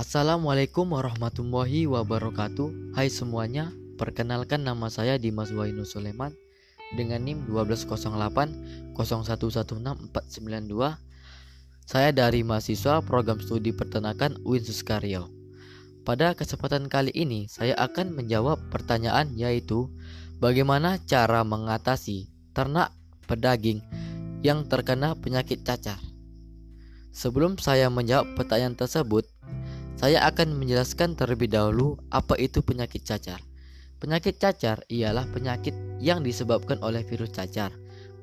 Assalamualaikum warahmatullahi wabarakatuh. Hai semuanya Perkenalkan nama saya Dimas Wainu Suleman Dengan NIM 1208 0116492 Saya dari mahasiswa program studi peternakan UIN Suskario Pada kesempatan kali ini saya akan menjawab pertanyaan yaitu Bagaimana cara mengatasi ternak pedaging yang terkena penyakit cacar? Sebelum saya menjawab pertanyaan tersebut, saya akan menjelaskan terlebih dahulu apa itu penyakit cacar. Penyakit cacar ialah penyakit yang disebabkan oleh virus cacar.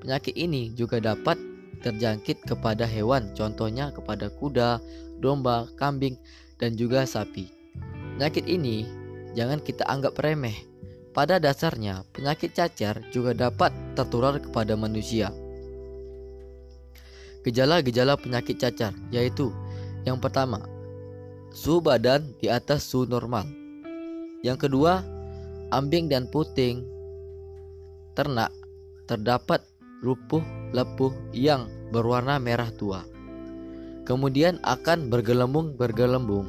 Penyakit ini juga dapat terjangkit kepada hewan, contohnya kepada kuda, domba, kambing, dan juga sapi. Penyakit ini jangan kita anggap remeh. Pada dasarnya, penyakit cacar juga dapat tertular kepada manusia. Gejala-gejala penyakit cacar yaitu yang pertama, suhu badan di atas suhu normal. Yang kedua, ambing dan puting ternak terdapat lupuh lepuh yang berwarna merah tua. Kemudian akan bergelembung-bergelembung.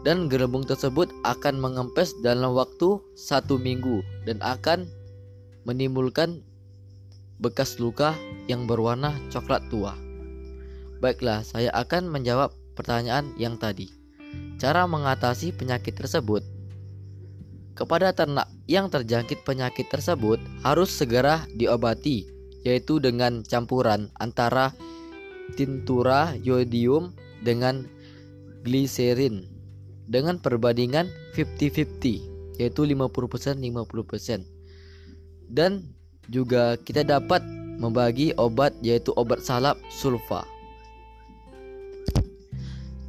Dan gelembung tersebut akan mengempes dalam waktu satu minggu dan akan menimbulkan bekas luka yang berwarna coklat tua. Baiklah, saya akan menjawab pertanyaan yang tadi. Cara mengatasi penyakit tersebut. Kepada ternak yang terjangkit penyakit tersebut harus segera diobati yaitu dengan campuran antara tintura yodium dengan gliserin dengan perbandingan 50-50 yaitu 50% 50% dan juga kita dapat membagi obat yaitu obat salap sulfa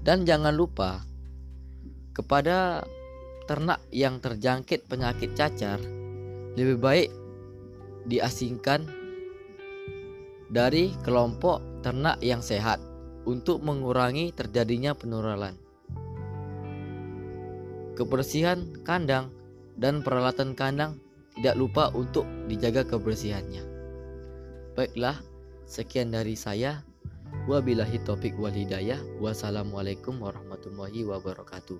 dan jangan lupa kepada ternak yang terjangkit penyakit cacar lebih baik diasingkan dari kelompok ternak yang sehat untuk mengurangi terjadinya penularan. Kebersihan kandang dan peralatan kandang tidak lupa untuk dijaga kebersihannya. Baiklah, sekian dari saya. Wabillahi topik wal hidayah. Wassalamualaikum warahmatullahi wabarakatuh.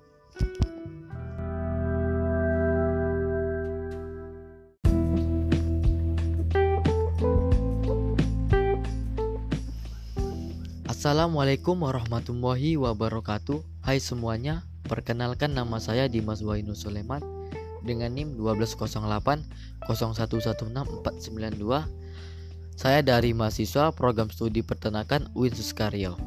Assalamualaikum warahmatullahi wabarakatuh Hai semuanya Perkenalkan nama saya Dimas Wainu Suleman Dengan NIM 1208 0116492 saya dari mahasiswa program studi peternakan UIN Suskario.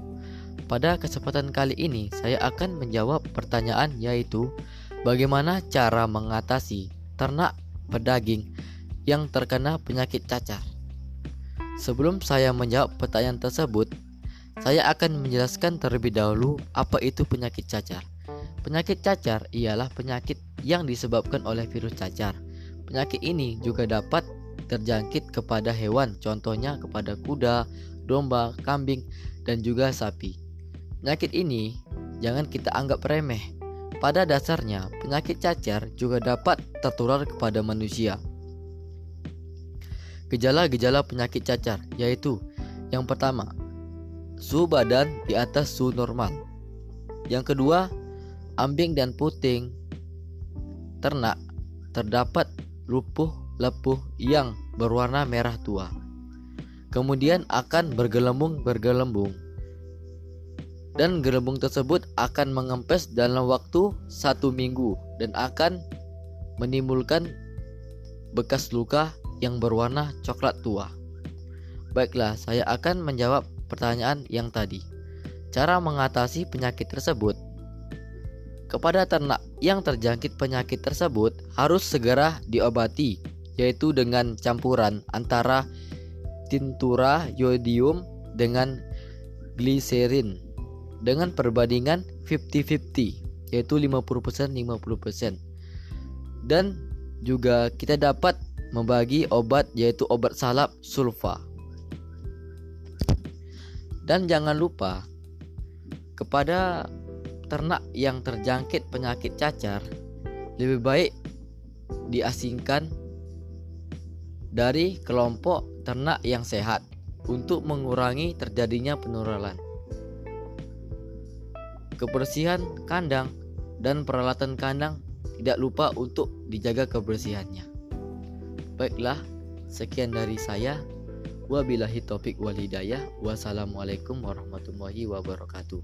Pada kesempatan kali ini, saya akan menjawab pertanyaan yaitu bagaimana cara mengatasi ternak pedaging yang terkena penyakit cacar. Sebelum saya menjawab pertanyaan tersebut, saya akan menjelaskan terlebih dahulu apa itu penyakit cacar. Penyakit cacar ialah penyakit yang disebabkan oleh virus cacar. Penyakit ini juga dapat terjangkit kepada hewan, contohnya kepada kuda, domba, kambing, dan juga sapi. Penyakit ini jangan kita anggap remeh. Pada dasarnya, penyakit cacar juga dapat tertular kepada manusia. Gejala-gejala penyakit cacar yaitu yang pertama, suhu badan di atas suhu normal. Yang kedua, ambing dan puting ternak terdapat lupuh lepuh yang berwarna merah tua. Kemudian akan bergelembung-bergelembung. Dan gelembung tersebut akan mengempes dalam waktu satu minggu dan akan menimbulkan bekas luka yang berwarna coklat tua. Baiklah, saya akan menjawab pertanyaan yang tadi. Cara mengatasi penyakit tersebut kepada ternak yang terjangkit penyakit tersebut harus segera diobati yaitu dengan campuran antara tintura yodium dengan gliserin dengan perbandingan 50-50 yaitu 50% 50% dan juga kita dapat membagi obat yaitu obat salap sulfa. Dan jangan lupa kepada ternak yang terjangkit penyakit cacar lebih baik diasingkan dari kelompok ternak yang sehat untuk mengurangi terjadinya penularan. kebersihan kandang, dan peralatan kandang tidak lupa untuk dijaga kebersihannya. Baiklah, sekian dari saya. Wabillahi topik wal hidayah. Wassalamualaikum warahmatullahi wabarakatuh.